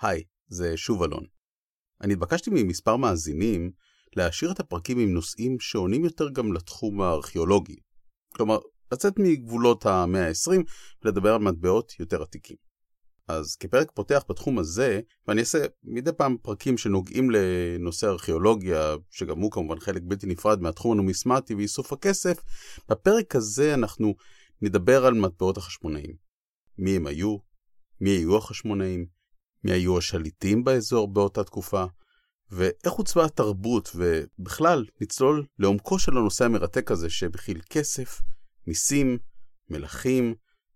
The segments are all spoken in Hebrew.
היי, זה שוב אלון. אני התבקשתי ממספר מאזינים להשאיר את הפרקים עם נושאים שעונים יותר גם לתחום הארכיאולוגי. כלומר, לצאת מגבולות המאה ה-20 ולדבר על מטבעות יותר עתיקים. אז כפרק פותח בתחום הזה, ואני אעשה מדי פעם פרקים שנוגעים לנושא ארכיאולוגיה, שגם הוא כמובן חלק בלתי נפרד מהתחום הנומיסמטי ואיסוף הכסף, בפרק הזה אנחנו נדבר על מטבעות החשמונאים. מי הם היו, מי היו החשמונאים, מי היו השליטים באזור באותה תקופה, ואיך עוצבה התרבות, ובכלל נצלול לעומקו של הנושא המרתק הזה שמכיל כסף, מיסים, מלכים,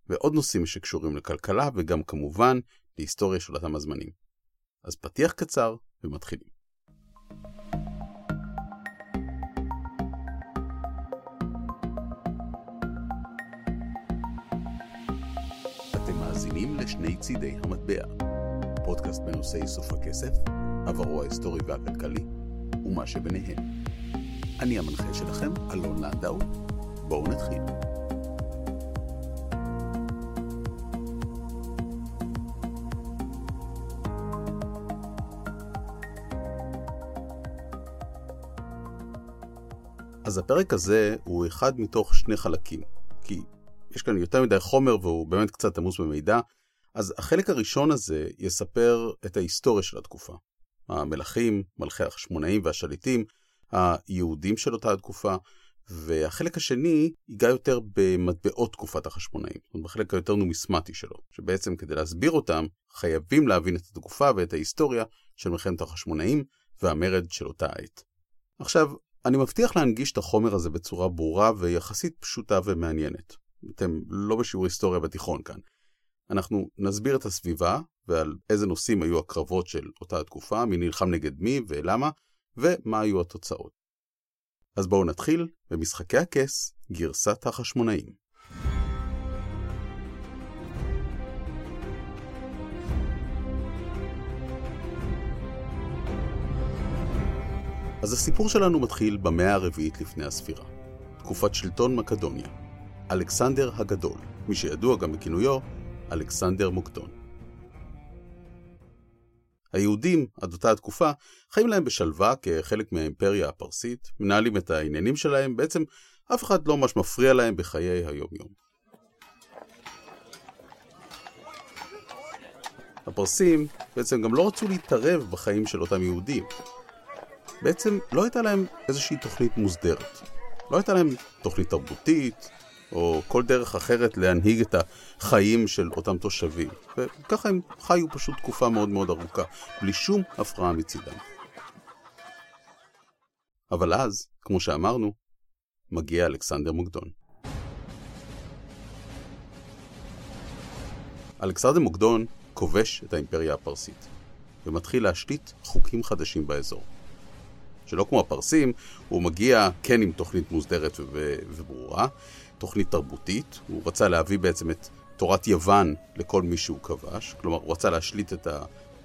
ועוד נושאים שקשורים לכלכלה, וגם כמובן להיסטוריה של אותם הזמנים. אז פתיח קצר ומתחילים. אתם מאזינים לשני צידי המטבע, פודקאסט בנושא איסוף הכסף, עברו ההיסטורי והכלכלי, ומה שביניהם. אני המנחה שלכם, אלון לנדאו. בואו נתחיל. אז הפרק הזה הוא אחד מתוך שני חלקים, כי יש כאן יותר מדי חומר והוא באמת קצת עמוס במידע, אז החלק הראשון הזה יספר את ההיסטוריה של התקופה. המלכים, מלכי החשמונאים והשליטים, היהודים של אותה התקופה, והחלק השני ייגע יותר במטבעות תקופת החשמונאים, זאת אומרת בחלק היותר נומיסמטי שלו, שבעצם כדי להסביר אותם, חייבים להבין את התקופה ואת ההיסטוריה של מלחמת החשמונאים והמרד של אותה עת. עכשיו, אני מבטיח להנגיש את החומר הזה בצורה ברורה ויחסית פשוטה ומעניינת. אתם לא בשיעור היסטוריה בתיכון כאן. אנחנו נסביר את הסביבה ועל איזה נושאים היו הקרבות של אותה התקופה, מי נלחם נגד מי ולמה, ומה היו התוצאות. אז בואו נתחיל במשחקי הכס, גרסת החשמונאים. אז הסיפור שלנו מתחיל במאה הרביעית לפני הספירה, תקופת שלטון מקדוניה. אלכסנדר הגדול, מי שידוע גם בכינויו אלכסנדר מוקדון. היהודים, עד אותה התקופה, חיים להם בשלווה כחלק מהאימפריה הפרסית, מנהלים את העניינים שלהם, בעצם אף אחד לא ממש מפריע להם בחיי היום-יום. הפרסים בעצם גם לא רצו להתערב בחיים של אותם יהודים. בעצם לא הייתה להם איזושהי תוכנית מוסדרת. לא הייתה להם תוכנית תרבותית, או כל דרך אחרת להנהיג את החיים של אותם תושבים. וככה הם חיו פשוט תקופה מאוד מאוד ארוכה, בלי שום הפרעה מצידם. אבל אז, כמו שאמרנו, מגיע אלכסנדר מוקדון. אלכסנדר מוקדון כובש את האימפריה הפרסית, ומתחיל להשליט חוקים חדשים באזור. שלא כמו הפרסים, הוא מגיע כן עם תוכנית מוסדרת וברורה, תוכנית תרבותית, הוא רצה להביא בעצם את תורת יוון לכל מי שהוא כבש, כלומר הוא רצה להשליט את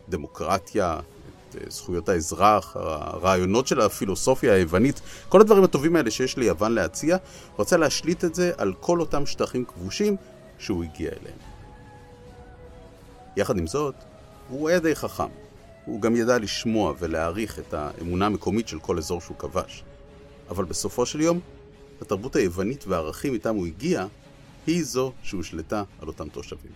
הדמוקרטיה, את אה, זכויות האזרח, הרעיונות של הפילוסופיה היוונית, כל הדברים הטובים האלה שיש ליוון להציע, הוא רצה להשליט את זה על כל אותם שטחים כבושים שהוא הגיע אליהם. יחד עם זאת, הוא היה די חכם. הוא גם ידע לשמוע ולהעריך את האמונה המקומית של כל אזור שהוא כבש. אבל בסופו של יום, התרבות היוונית והערכים איתם הוא הגיע, היא זו שהושלטה על אותם תושבים.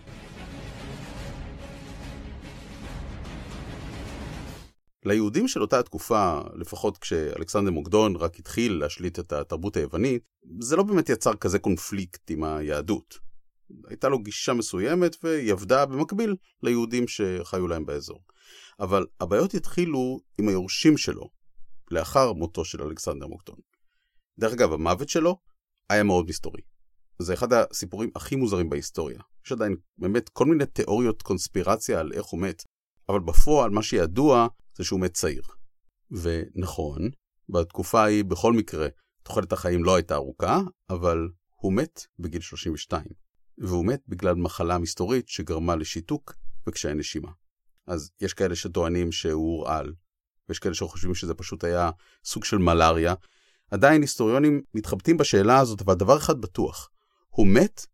ליהודים של אותה התקופה, לפחות כשאלכסנדר מוקדון רק התחיל להשליט את התרבות היוונית, זה לא באמת יצר כזה קונפליקט עם היהדות. הייתה לו גישה מסוימת והיא עבדה במקביל ליהודים שחיו להם באזור. אבל הבעיות התחילו עם היורשים שלו, לאחר מותו של אלכסנדר מוקדון. דרך אגב, המוות שלו היה מאוד מסתורי. זה אחד הסיפורים הכי מוזרים בהיסטוריה. יש עדיין באמת כל מיני תיאוריות קונספירציה על איך הוא מת, אבל בפועל מה שידוע זה שהוא מת צעיר. ונכון, בתקופה ההיא בכל מקרה תוחלת החיים לא הייתה ארוכה, אבל הוא מת בגיל 32. והוא מת בגלל מחלה מסתורית שגרמה לשיתוק וקשיי נשימה. אז יש כאלה שטוענים שהוא הורעל, ויש כאלה שחושבים שזה פשוט היה סוג של מלאריה. עדיין היסטוריונים מתחבטים בשאלה הזאת, אבל דבר אחד בטוח, הוא מת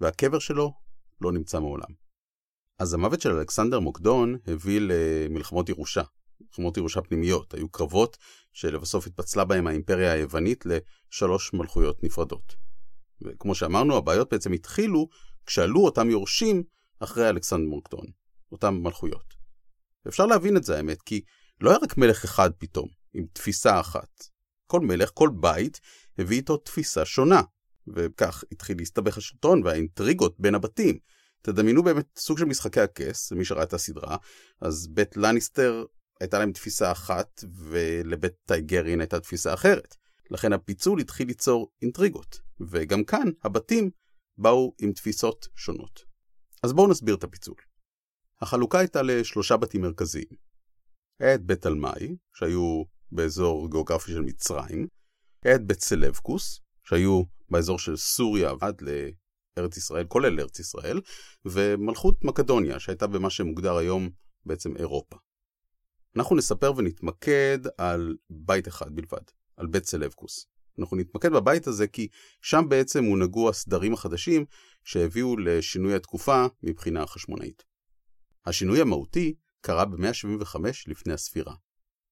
והקבר שלו לא נמצא מעולם. אז המוות של אלכסנדר מוקדון הביא למלחמות ירושה, מלחמות ירושה פנימיות. היו קרבות שלבסוף התפצלה בהם האימפריה היוונית לשלוש מלכויות נפרדות. וכמו שאמרנו, הבעיות בעצם התחילו כשעלו אותם יורשים אחרי אלכסנדר מוקדון, אותם מלכויות. אפשר להבין את זה האמת, כי לא היה רק מלך אחד פתאום, עם תפיסה אחת. כל מלך, כל בית, הביא איתו תפיסה שונה, וכך התחיל להסתבך השלטון והאינטריגות בין הבתים. תדמיינו באמת סוג של משחקי הכס, מי שראה את הסדרה, אז בית לניסטר הייתה להם תפיסה אחת, ולבית טייגרין הייתה תפיסה אחרת. לכן הפיצול התחיל ליצור אינטריגות, וגם כאן הבתים באו עם תפיסות שונות. אז בואו נסביר את הפיצול. החלוקה הייתה לשלושה בתים מרכזיים. היה את בית תלמי, שהיו באזור גיאוגרפי של מצרים, את בית סלבקוס, שהיו באזור של סוריה עד לארץ ישראל, כולל ארץ ישראל, ומלכות מקדוניה, שהייתה במה שמוגדר היום בעצם אירופה. אנחנו נספר ונתמקד על בית אחד בלבד, על בית סלבקוס. אנחנו נתמקד בבית הזה כי שם בעצם הונהגו הסדרים החדשים שהביאו לשינוי התקופה מבחינה חשמונאית. השינוי המהותי קרה ב-175 לפני הספירה,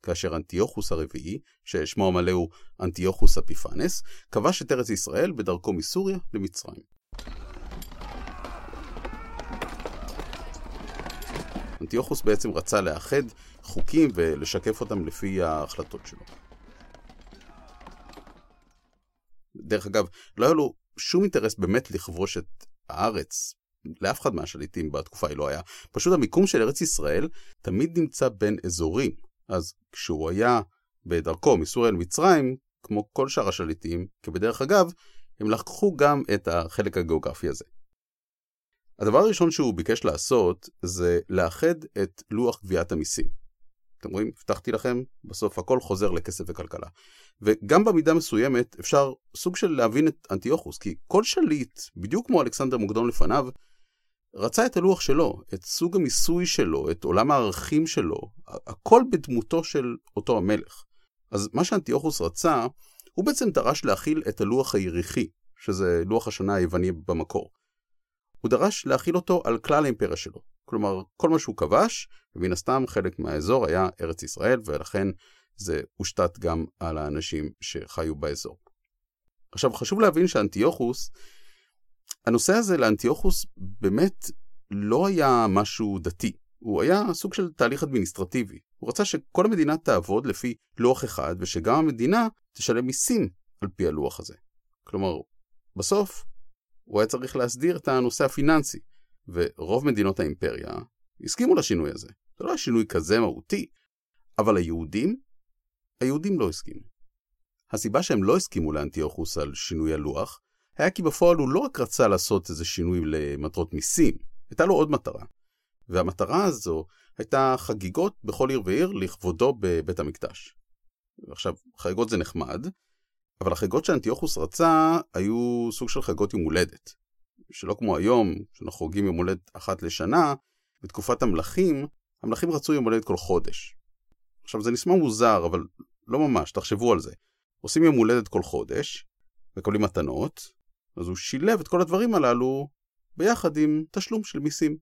כאשר אנטיוכוס הרביעי, ששמו המלא הוא אנטיוכוס אפיפנס, כבש את ארץ ישראל בדרכו מסוריה למצרים. אנטיוכוס בעצם רצה לאחד חוקים ולשקף אותם לפי ההחלטות שלו. דרך אגב, לא היה לו שום אינטרס באמת לכבוש את הארץ. לאף אחד מהשליטים בתקופה היא לא היה. פשוט המיקום של ארץ ישראל תמיד נמצא בין אזורים. אז כשהוא היה בדרכו מסוריה למצרים, כמו כל שאר השליטים, כבדרך אגב, הם לקחו גם את החלק הגיאוגרפי הזה. הדבר הראשון שהוא ביקש לעשות זה לאחד את לוח גביית המיסים. אתם רואים? הבטחתי לכם, בסוף הכל חוזר לכסף וכלכלה. וגם במידה מסוימת אפשר סוג של להבין את אנטיוכוס, כי כל שליט, בדיוק כמו אלכסנדר מוקדון לפניו, רצה את הלוח שלו, את סוג המיסוי שלו, את עולם הערכים שלו, הכל בדמותו של אותו המלך. אז מה שאנטיוכוס רצה, הוא בעצם דרש להכיל את הלוח היריחי, שזה לוח השנה היווני במקור. הוא דרש להכיל אותו על כלל האימפריה שלו. כלומר, כל מה שהוא כבש, ומן הסתם חלק מהאזור היה ארץ ישראל, ולכן זה הושתת גם על האנשים שחיו באזור. עכשיו, חשוב להבין שאנטיוכוס, הנושא הזה לאנטיוכוס באמת לא היה משהו דתי. הוא היה סוג של תהליך אדמיניסטרטיבי. הוא רצה שכל המדינה תעבוד לפי לוח אחד, ושגם המדינה תשלם מיסים על פי הלוח הזה. כלומר, בסוף, הוא היה צריך להסדיר את הנושא הפיננסי, ורוב מדינות האימפריה הסכימו לשינוי הזה. זה לא היה שינוי כזה מהותי, אבל היהודים, היהודים לא הסכימו. הסיבה שהם לא הסכימו לאנטיוכוס על שינוי הלוח, היה כי בפועל הוא לא רק רצה לעשות איזה שינוי למטרות מיסים, הייתה לו עוד מטרה. והמטרה הזו הייתה חגיגות בכל עיר ועיר לכבודו בבית המקדש. עכשיו, חגיגות זה נחמד, אבל החגיגות שאנטיוכוס רצה היו סוג של חגיגות יום הולדת. שלא כמו היום, שאנחנו חוגגים יום הולדת אחת לשנה, בתקופת המלכים, המלכים רצו יום הולדת כל חודש. עכשיו זה נשמע מוזר, אבל לא ממש, תחשבו על זה. עושים יום הולדת כל חודש, מקבלים מתנות, אז הוא שילב את כל הדברים הללו ביחד עם תשלום של מיסים.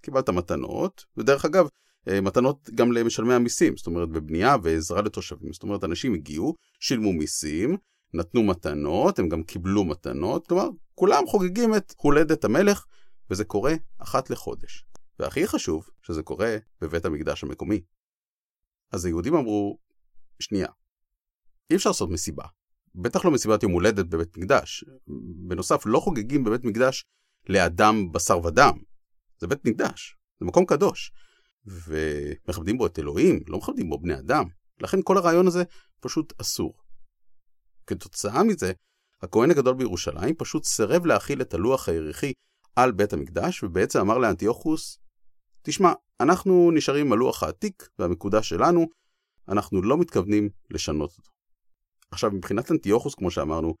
קיבלת מתנות, ודרך אגב, אה, מתנות גם למשלמי המיסים, זאת אומרת בבנייה ועזרה לתושבים. זאת אומרת, אנשים הגיעו, שילמו מיסים, נתנו מתנות, הם גם קיבלו מתנות, כלומר, כולם חוגגים את הולדת המלך, וזה קורה אחת לחודש. והכי חשוב, שזה קורה בבית המקדש המקומי. אז היהודים אמרו, שנייה, אי אפשר לעשות מסיבה. בטח לא מסיבת יום הולדת בבית מקדש. בנוסף, לא חוגגים בבית מקדש לאדם בשר ודם. זה בית מקדש, זה מקום קדוש. ומכבדים בו את אלוהים, לא מכבדים בו בני אדם. לכן כל הרעיון הזה פשוט אסור. כתוצאה מזה, הכהן הגדול בירושלים פשוט סירב להכיל את הלוח היריחי על בית המקדש, ובעצם אמר לאנטיוכוס, תשמע, אנחנו נשארים עם הלוח העתיק והמקודש שלנו, אנחנו לא מתכוונים לשנות אותו. עכשיו, מבחינת אנטיוכוס, כמו שאמרנו,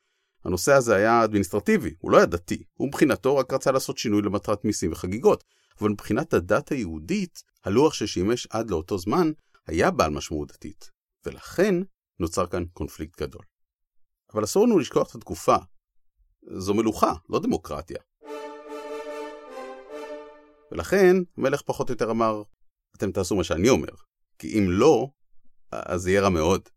הנושא הזה היה אדמיניסטרטיבי, הוא לא היה דתי, הוא מבחינתו רק רצה לעשות שינוי למטרת מיסים וחגיגות, אבל מבחינת הדת היהודית, הלוח ששימש עד לאותו זמן היה בעל משמעות דתית, ולכן נוצר כאן קונפליקט גדול. אבל אסור לנו לשכוח את התקופה. זו מלוכה, לא דמוקרטיה. ולכן המלך פחות או יותר אמר, אתם תעשו מה שאני אומר, כי אם לא, אז יהיה רע מאוד.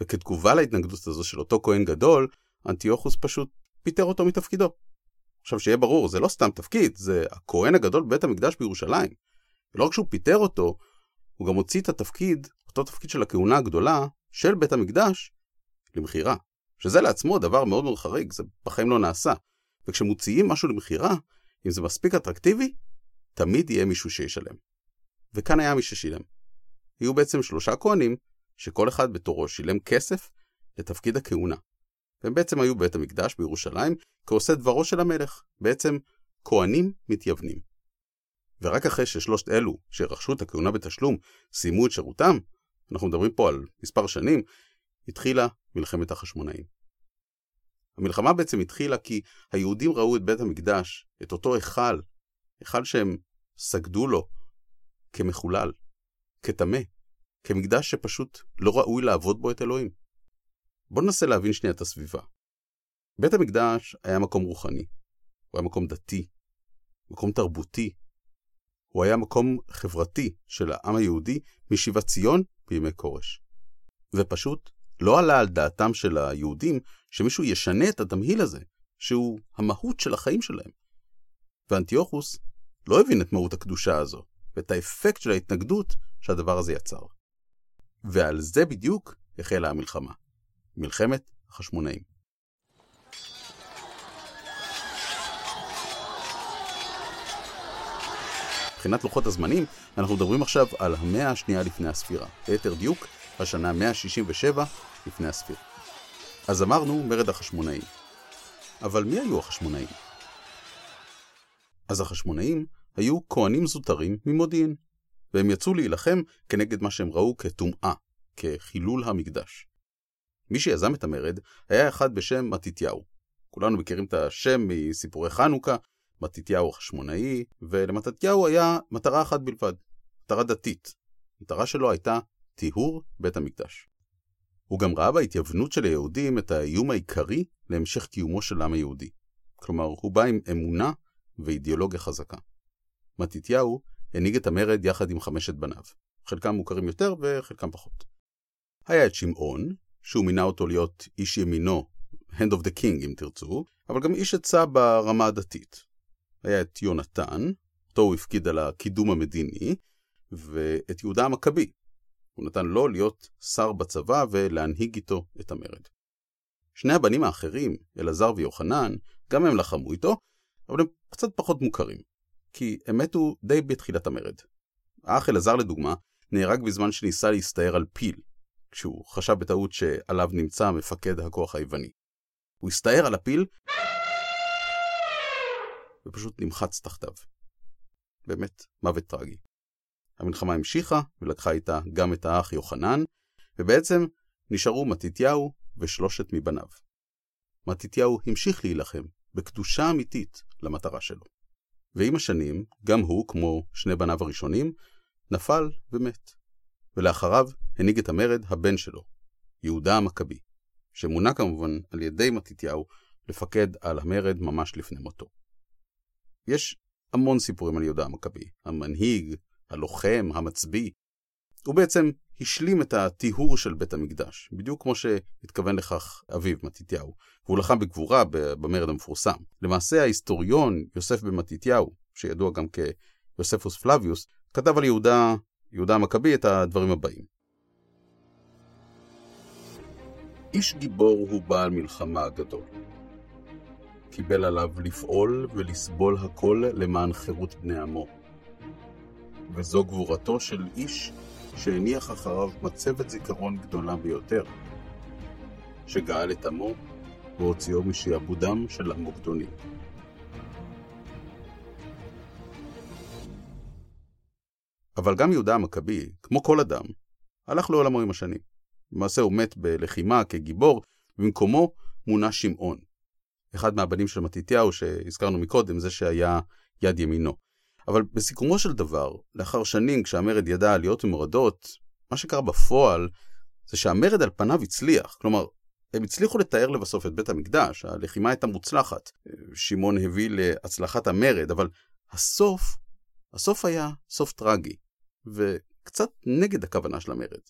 וכתגובה להתנגדות הזו של אותו כהן גדול, אנטיוכוס פשוט פיטר אותו מתפקידו. עכשיו שיהיה ברור, זה לא סתם תפקיד, זה הכהן הגדול בבית המקדש בירושלים. ולא רק שהוא פיטר אותו, הוא גם הוציא את התפקיד, אותו תפקיד של הכהונה הגדולה, של בית המקדש, למכירה. שזה לעצמו דבר מאוד מאוד חריג, זה בחיים לא נעשה. וכשמוציאים משהו למכירה, אם זה מספיק אטרקטיבי, תמיד יהיה מישהו שישלם. וכאן היה מי ששילם. היו בעצם שלושה כהנים, שכל אחד בתורו שילם כסף לתפקיד הכהונה. והם בעצם היו בבית המקדש בירושלים כעושה דברו של המלך, בעצם כהנים מתייוונים. ורק אחרי ששלושת אלו שרכשו את הכהונה בתשלום סיימו את שירותם, אנחנו מדברים פה על מספר שנים, התחילה מלחמת החשמונאים. המלחמה בעצם התחילה כי היהודים ראו את בית המקדש, את אותו היכל, היכל שהם סגדו לו כמחולל, כטמא, כמקדש שפשוט לא ראוי לעבוד בו את אלוהים. בואו ננסה להבין שנייה את הסביבה. בית המקדש היה מקום רוחני, הוא היה מקום דתי, מקום תרבותי, הוא היה מקום חברתי של העם היהודי משיבת ציון בימי כורש. ופשוט לא עלה על דעתם של היהודים שמישהו ישנה את התמהיל הזה, שהוא המהות של החיים שלהם. ואנטיוכוס לא הבין את מהות הקדושה הזו, ואת האפקט של ההתנגדות שהדבר הזה יצר. ועל זה בדיוק החלה המלחמה. מלחמת החשמונאים. מבחינת לוחות הזמנים, אנחנו מדברים עכשיו על המאה השנייה לפני הספירה. ליתר דיוק, השנה 167 לפני הספירה. אז אמרנו מרד החשמונאים. אבל מי היו החשמונאים? אז החשמונאים היו כהנים זוטרים ממודיעין, והם יצאו להילחם כנגד מה שהם ראו כטומאה, כחילול המקדש. מי שיזם את המרד היה אחד בשם מתתיהו. כולנו מכירים את השם מסיפורי חנוכה, מתתיהו החשמונאי, ולמתתיהו היה מטרה אחת בלבד, מטרה דתית. המטרה שלו הייתה טיהור בית המקדש. הוא גם ראה בהתייוונות של היהודים את האיום העיקרי להמשך קיומו של העם היהודי. כלומר, הוא בא עם אמונה ואידיאולוגיה חזקה. מתתיהו הנהיג את המרד יחד עם חמשת בניו. חלקם מוכרים יותר וחלקם פחות. היה את שמעון, שהוא מינה אותו להיות איש ימינו, Hand of the King אם תרצו, אבל גם איש עצה ברמה הדתית. היה את יונתן, אותו הוא הפקיד על הקידום המדיני, ואת יהודה המכבי. הוא נתן לו להיות שר בצבא ולהנהיג איתו את המרד. שני הבנים האחרים, אלעזר ויוחנן, גם הם לחמו איתו, אבל הם קצת פחות מוכרים, כי הם מתו די בתחילת המרד. האח אלעזר לדוגמה, נהרג בזמן שניסה להסתער על פיל, כשהוא חשב בטעות שעליו נמצא מפקד הכוח היווני. הוא הסתער על הפיל ופשוט נמחץ תחתיו. באמת, מוות טרגי. המלחמה המשיכה ולקחה איתה גם את האח יוחנן, ובעצם נשארו מתתיהו ושלושת מבניו. מתתיהו המשיך להילחם בקדושה אמיתית למטרה שלו. ועם השנים, גם הוא, כמו שני בניו הראשונים, נפל ומת. ולאחריו הנהיג את המרד הבן שלו, יהודה המכבי, שמונה כמובן על ידי מתתיהו לפקד על המרד ממש לפני מותו. יש המון סיפורים על יהודה המכבי, המנהיג, הלוחם, המצביא. הוא בעצם השלים את הטיהור של בית המקדש, בדיוק כמו שהתכוון לכך אביו מתתיהו, והוא לחם בגבורה במרד המפורסם. למעשה ההיסטוריון יוסף בן מתתיהו, שידוע גם כיוספוס פלביוס, כתב על יהודה, יהודה המכבי את הדברים הבאים. איש גיבור הוא בעל מלחמה גדול. קיבל עליו לפעול ולסבול הכל למען חירות בני עמו. וזו גבורתו של איש שהניח אחריו מצבת זיכרון גדולה ביותר, שגאל את עמו והוציאו משעבודם של המוקדונים. אבל גם יהודה המכבי, כמו כל אדם, הלך לעולמו עם השנים. למעשה הוא מת בלחימה כגיבור, ובמקומו מונה שמעון. אחד מהבנים של מתתיהו שהזכרנו מקודם, זה שהיה יד ימינו. אבל בסיכומו של דבר, לאחר שנים כשהמרד ידע עליות ומורדות, מה שקרה בפועל זה שהמרד על פניו הצליח. כלומר, הם הצליחו לתאר לבסוף את בית המקדש, הלחימה הייתה מוצלחת. שמעון הביא להצלחת המרד, אבל הסוף הסוף היה סוף טרגי, וקצת נגד הכוונה של המרד.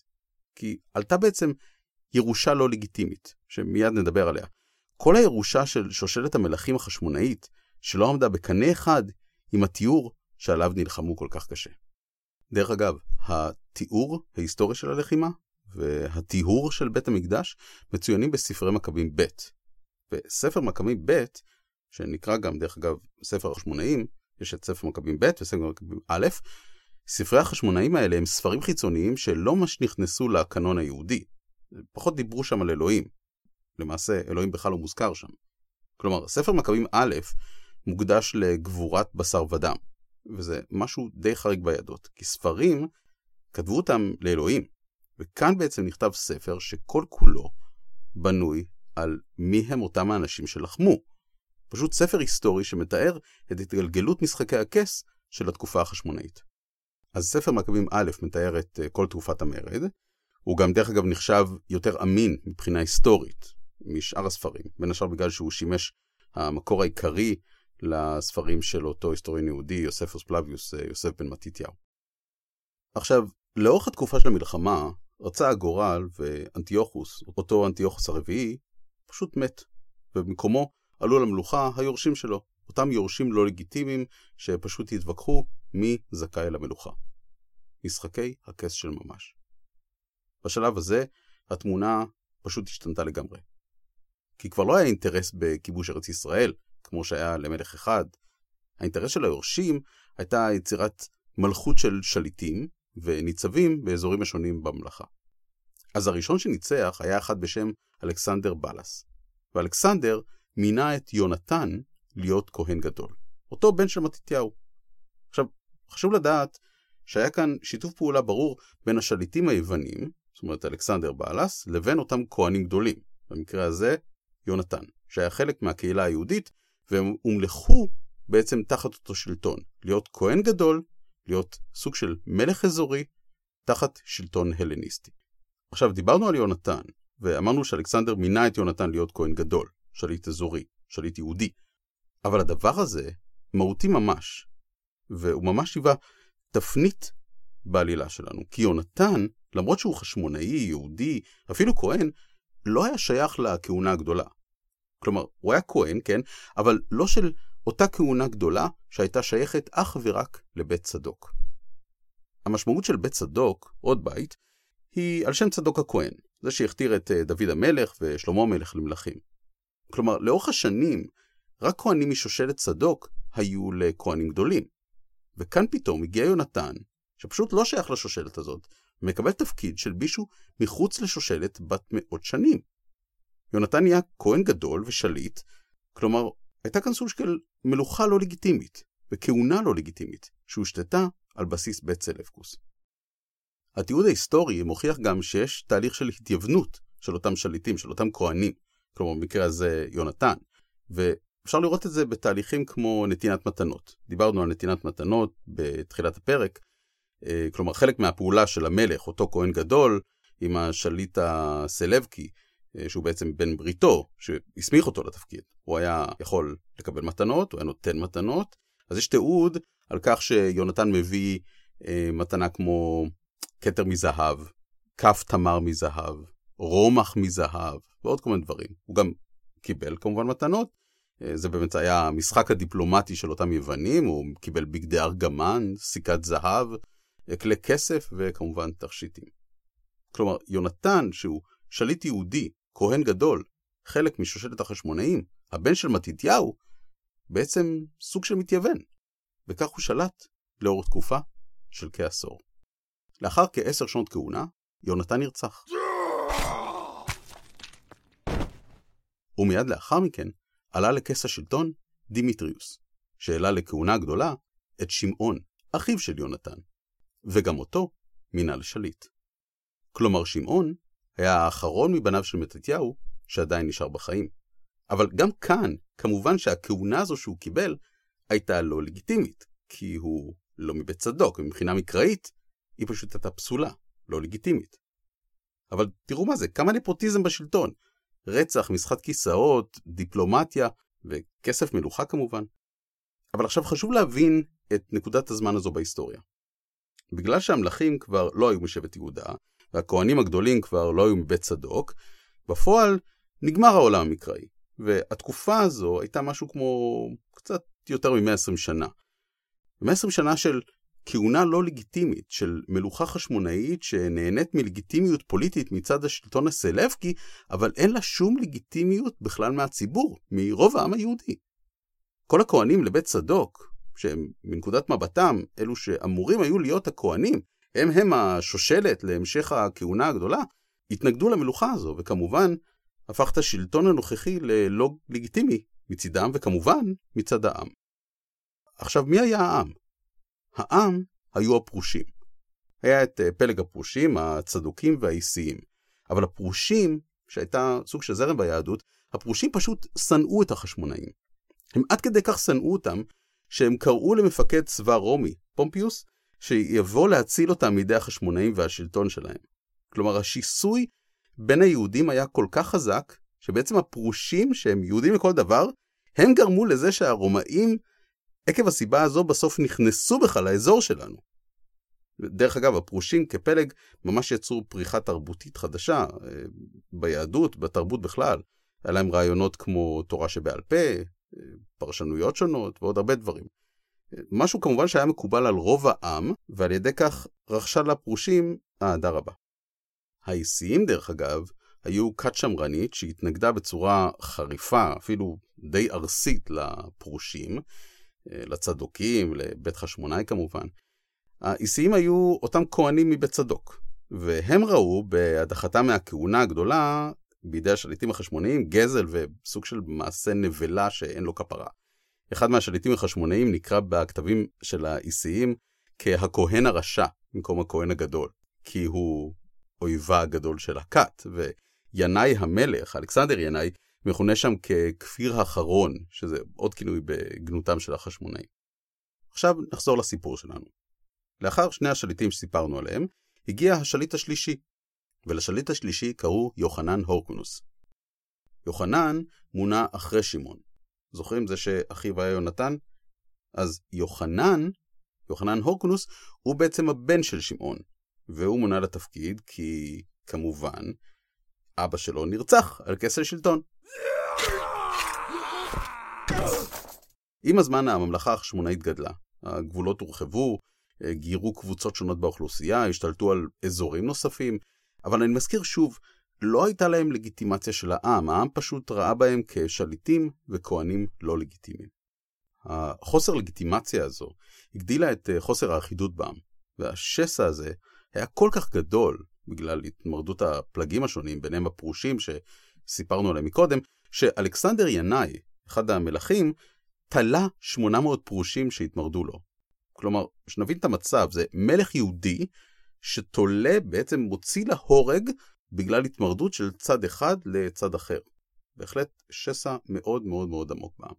כי עלתה בעצם ירושה לא לגיטימית, שמיד נדבר עליה. כל הירושה של שושלת המלכים החשמונאית, שלא עמדה בקנה אחד עם התיאור שעליו נלחמו כל כך קשה. דרך אגב, התיאור ההיסטורי של הלחימה והטיהור של בית המקדש מצוינים בספרי מכבים ב'. בספר מכבים ב', שנקרא גם, דרך אגב, ספר החשמונאים, יש את ספר מכבים ב' וספר מכבים א', ספרי החשמונאים האלה הם ספרים חיצוניים שלא ממש נכנסו לקנון היהודי. פחות דיברו שם על אלוהים. למעשה, אלוהים בכלל לא מוזכר שם. כלומר, ספר מכבים א' מוקדש לגבורת בשר ודם, וזה משהו די חריג בידות, כי ספרים, כתבו אותם לאלוהים, וכאן בעצם נכתב ספר שכל כולו בנוי על מי הם אותם האנשים שלחמו. פשוט ספר היסטורי שמתאר את התגלגלות משחקי הכס של התקופה החשמונאית. אז ספר מכבים א' מתאר את אה, כל תקופת המרד, הוא גם דרך אגב נחשב יותר אמין מבחינה היסטורית משאר הספרים, בין השאר בגלל שהוא שימש המקור העיקרי לספרים של אותו היסטוריון יהודי, יוספוס פלביוס, אה, יוסף בן מתתיהו. עכשיו, לאורך התקופה של המלחמה, רצה הגורל ואנטיוכוס, אותו אנטיוכוס הרביעי, פשוט מת, ובמקומו עלו למלוכה היורשים שלו, אותם יורשים לא לגיטימיים שפשוט התווכחו מי זכאי למלוכה. משחקי הכס של ממש. בשלב הזה התמונה פשוט השתנתה לגמרי. כי כבר לא היה אינטרס בכיבוש ארץ ישראל, כמו שהיה למלך אחד. האינטרס של היורשים הייתה יצירת מלכות של שליטים וניצבים באזורים השונים בממלכה. אז הראשון שניצח היה אחד בשם אלכסנדר בלס, ואלכסנדר מינה את יונתן להיות כהן גדול, אותו בן של מתתיהו. עכשיו, חשוב לדעת שהיה כאן שיתוף פעולה ברור בין השליטים היוונים, זאת אומרת אלכסנדר בלס, לבין אותם כהנים גדולים, במקרה הזה יונתן, שהיה חלק מהקהילה היהודית, והם הומלכו בעצם תחת אותו שלטון, להיות כהן גדול, להיות סוג של מלך אזורי, תחת שלטון הלניסטי. עכשיו, דיברנו על יונתן, ואמרנו שאלכסנדר מינה את יונתן להיות כהן גדול, שליט אזורי, שליט יהודי. אבל הדבר הזה מהותי ממש, והוא ממש היווה תפנית בעלילה שלנו. כי יונתן, למרות שהוא חשמונאי, יהודי, אפילו כהן, לא היה שייך לכהונה הגדולה. כלומר, הוא היה כהן, כן, אבל לא של אותה כהונה גדולה שהייתה שייכת אך ורק לבית צדוק. המשמעות של בית צדוק, עוד בית, היא על שם צדוק הכהן, זה שהכתיר את אה, דוד המלך ושלמה המלך למלכים. כלומר, לאורך השנים, רק כהנים משושלת צדוק היו לכהנים גדולים. וכאן פתאום הגיע יונתן, שפשוט לא שייך לשושלת הזאת, ומקבל תפקיד של מישהו מחוץ לשושלת בת מאות שנים. יונתן נהיה כהן גדול ושליט, כלומר, הייתה כאן סוג של מלוכה לא לגיטימית, וכהונה לא לגיטימית, שהושתתה על בסיס בית סלפקוס. התיעוד ההיסטורי מוכיח גם שיש תהליך של התייוונות של אותם שליטים, של אותם כהנים, כלומר במקרה הזה יונתן, ואפשר לראות את זה בתהליכים כמו נתינת מתנות. דיברנו על נתינת מתנות בתחילת הפרק, אה, כלומר חלק מהפעולה של המלך, אותו כהן גדול, עם השליט הסלבקי, שהוא בעצם בן בריתו, שהסמיך אותו לתפקיד. הוא היה יכול לקבל מתנות, הוא היה נותן מתנות, אז יש תיעוד על כך שיונתן מביא אה, מתנה כמו כתר מזהב, כף תמר מזהב, רומח מזהב, ועוד כל מיני דברים. הוא גם קיבל כמובן מתנות, אה, זה באמת היה המשחק הדיפלומטי של אותם יוונים, הוא קיבל בגדי ארגמן, סיכת זהב, כלי כסף וכמובן תכשיטים. כלומר, יונתן, שהוא שליט יהודי, כהן גדול, חלק משושלת החשמונאים, הבן של מתתיהו, בעצם סוג של מתייוון, וכך הוא שלט לאורך תקופה של כעשור. לאחר כעשר שנות כהונה, יונתן נרצח. ומיד לאחר מכן עלה לכס השלטון דימיטריוס, שהעלה לכהונה גדולה את שמעון, אחיו של יונתן, וגם אותו מינה לשליט. כלומר שמעון היה האחרון מבניו של מתתיהו שעדיין נשאר בחיים. אבל גם כאן, כמובן שהכהונה הזו שהוא קיבל הייתה לא לגיטימית, כי הוא לא מבית צדוק, ומבחינה מקראית היא פשוט הייתה פסולה, לא לגיטימית. אבל תראו מה זה, כמה נפוטיזם בשלטון. רצח, משחק כיסאות, דיפלומטיה וכסף מלוכה כמובן. אבל עכשיו חשוב להבין את נקודת הזמן הזו בהיסטוריה. בגלל שהמלכים כבר לא היו משבט יהודה, והכהנים הגדולים כבר לא היו מבית צדוק, בפועל נגמר העולם המקראי, והתקופה הזו הייתה משהו כמו קצת יותר מ-120 שנה. 120 שנה של כהונה לא לגיטימית, של מלוכה חשמונאית שנהנית מלגיטימיות פוליטית מצד השלטון הסלבקי, אבל אין לה שום לגיטימיות בכלל מהציבור, מרוב העם היהודי. כל הכהנים לבית צדוק, שהם מנקודת מבטם, אלו שאמורים היו להיות הכהנים, הם הם השושלת להמשך הכהונה הגדולה, התנגדו למלוכה הזו, וכמובן, הפך את השלטון הנוכחי ללא לגיטימי מצידם, וכמובן, מצד העם. עכשיו, מי היה העם? העם היו הפרושים. היה את אה, פלג הפרושים, הצדוקים והאיסיים. אבל הפרושים, שהייתה סוג של זרם ביהדות, הפרושים פשוט שנאו את החשמונאים. הם עד כדי כך שנאו אותם, שהם קראו למפקד צבא רומי, פומפיוס, שיבוא להציל אותם מידי החשמונאים והשלטון שלהם. כלומר, השיסוי בין היהודים היה כל כך חזק, שבעצם הפרושים, שהם יהודים לכל דבר, הם גרמו לזה שהרומאים, עקב הסיבה הזו, בסוף נכנסו בכלל לאזור שלנו. דרך אגב, הפרושים כפלג ממש יצרו פריחה תרבותית חדשה אה, ביהדות, בתרבות בכלל. היה להם רעיונות כמו תורה שבעל פה, אה, פרשנויות שונות ועוד הרבה דברים. משהו כמובן שהיה מקובל על רוב העם, ועל ידי כך רכשה לפרושים אהדה רבה. האיסיים, דרך אגב, היו כת שמרנית שהתנגדה בצורה חריפה, אפילו די ארסית לפרושים, אה, לצדוקים, לבית חשמונאי כמובן. האיסיים היו אותם כהנים מבית צדוק, והם ראו בהדחתם מהכהונה הגדולה בידי השליטים החשמונאים גזל וסוג של מעשה נבלה שאין לו כפרה. אחד מהשליטים החשמונאים נקרא בכתבים של האיסיים כהכהן הרשע במקום הכהן הגדול, כי הוא אויבה הגדול של הכת, וינאי המלך, אלכסנדר ינאי, מכונה שם ככפיר האחרון, שזה עוד כינוי בגנותם של החשמונאים. עכשיו נחזור לסיפור שלנו. לאחר שני השליטים שסיפרנו עליהם, הגיע השליט השלישי, ולשליט השלישי קראו יוחנן הורקונוס. יוחנן מונה אחרי שמעון. זוכרים זה שאחיו היה יונתן? אז יוחנן, יוחנן הורקונוס, הוא בעצם הבן של שמעון, והוא מונה לתפקיד כי, כמובן, אבא שלו נרצח על כס השלטון. עם הזמן הממלכה החשמונאית גדלה, הגבולות הורחבו, גיירו קבוצות שונות באוכלוסייה, השתלטו על אזורים נוספים, אבל אני מזכיר שוב, לא הייתה להם לגיטימציה של העם, העם פשוט ראה בהם כשליטים וכהנים לא לגיטימיים. החוסר לגיטימציה הזו הגדילה את אה, חוסר האחידות בעם, והשסע הזה היה כל כך גדול בגלל התמרדות הפלגים השונים, ביניהם הפרושים שסיפרנו עליהם מקודם, שאלכסנדר ינאי, אחד המלכים, תלה 800 פרושים שהתמרדו לו. כלומר, שנבין את המצב, זה מלך יהודי שתולה בעצם מוציא להורג בגלל התמרדות של צד אחד לצד אחר. בהחלט שסע מאוד מאוד מאוד עמוק בעם.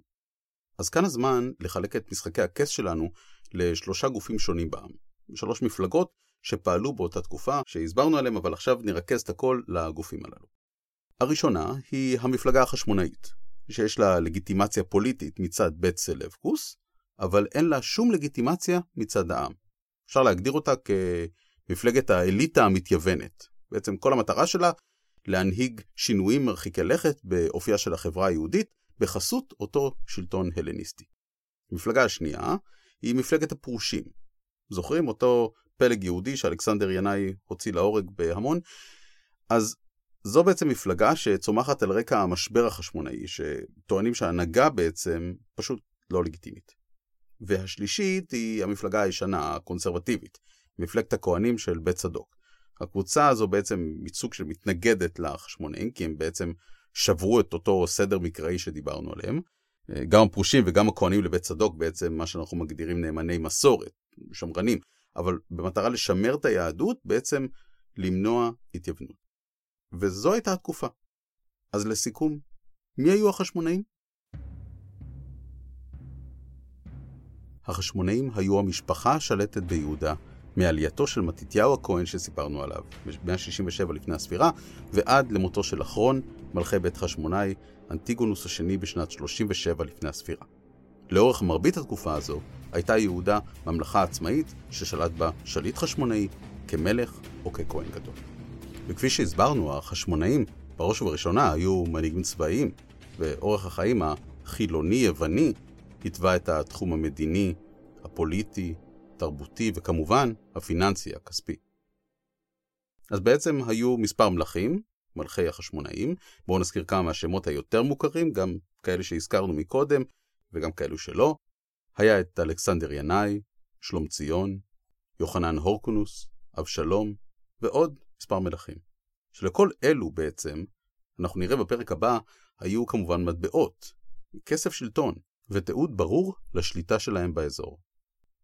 אז כאן הזמן לחלק את משחקי הכס שלנו לשלושה גופים שונים בעם. שלוש מפלגות שפעלו באותה תקופה שהסברנו עליהם, אבל עכשיו נרכז את הכל לגופים הללו. הראשונה היא המפלגה החשמונאית, שיש לה לגיטימציה פוליטית מצד בית סלבקוס, אבל אין לה שום לגיטימציה מצד העם. אפשר להגדיר אותה כמפלגת האליטה המתייוונת. בעצם כל המטרה שלה להנהיג שינויים מרחיקי לכת באופייה של החברה היהודית בחסות אותו שלטון הלניסטי. המפלגה השנייה היא מפלגת הפרושים. זוכרים אותו פלג יהודי שאלכסנדר ינאי הוציא להורג בהמון? אז זו בעצם מפלגה שצומחת על רקע המשבר החשמונאי, שטוענים שההנהגה בעצם פשוט לא לגיטימית. והשלישית היא המפלגה הישנה, הקונסרבטיבית, מפלגת הכהנים של בית צדוק. הקבוצה הזו בעצם מסוג של מתנגדת לחשמונאים, כי הם בעצם שברו את אותו סדר מקראי שדיברנו עליהם. גם הפרושים וגם הכהנים לבית צדוק בעצם מה שאנחנו מגדירים נאמני מסורת, שמרנים, אבל במטרה לשמר את היהדות, בעצם למנוע התייוונות. וזו הייתה התקופה. אז לסיכום, מי היו החשמונאים? החשמונאים היו המשפחה השלטת ביהודה מעלייתו של מתתיהו הכהן שסיפרנו עליו, ב-167 לפני הספירה, ועד למותו של אחרון, מלכי בית חשמונאי, אנטיגונוס השני בשנת 37 לפני הספירה. לאורך מרבית התקופה הזו, הייתה יהודה ממלכה עצמאית ששלט בה שליט חשמונאי כמלך או ככהן גדול. וכפי שהסברנו, החשמונאים בראש ובראשונה היו מנהיגים צבאיים, ואורח החיים החילוני-יווני התווה את התחום המדיני, הפוליטי, תרבותי וכמובן הפיננסי הכספי. אז בעצם היו מספר מלכים, מלכי החשמונאים, בואו נזכיר כמה מהשמות היותר מוכרים, גם כאלה שהזכרנו מקודם וגם כאלו שלא. היה את אלכסנדר ינאי, שלום ציון, יוחנן הורקונוס, אבשלום ועוד מספר מלכים. שלכל אלו בעצם, אנחנו נראה בפרק הבא, היו כמובן מטבעות, כסף שלטון, ותיעוד ברור לשליטה שלהם באזור.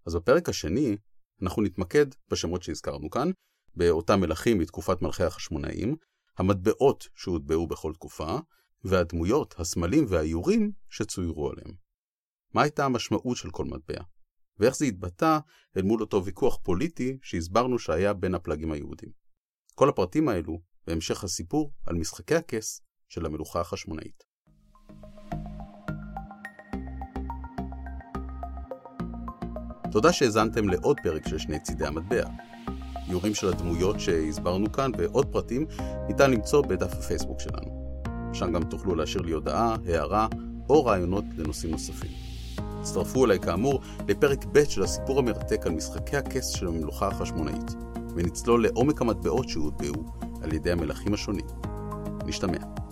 אז בפרק השני, אנחנו נתמקד בשמות שהזכרנו כאן, באותם מלכים מתקופת מלכי החשמונאים, המטבעות שהוטבעו בכל תקופה, והדמויות, הסמלים והאיורים שצוירו עליהם. מה הייתה המשמעות של כל מטבע? ואיך זה התבטא אל מול אותו ויכוח פוליטי שהסברנו שהיה בין הפלגים היהודים. כל הפרטים האלו בהמשך הסיפור על משחקי הכס של המלוכה החשמונאית. תודה שהאזנתם לעוד פרק של שני צידי המטבע. איורים של הדמויות שהסברנו כאן ועוד פרטים ניתן למצוא בדף הפייסבוק שלנו. שם גם תוכלו להשאיר לי הודעה, הערה או רעיונות לנושאים נוספים. הצטרפו אליי כאמור לפרק ב' של הסיפור המרתק על משחקי הכס של המלוכה החשמונאית, ונצלול לעומק המטבעות שהוטבעו על ידי המלכים השונים. נשתמע.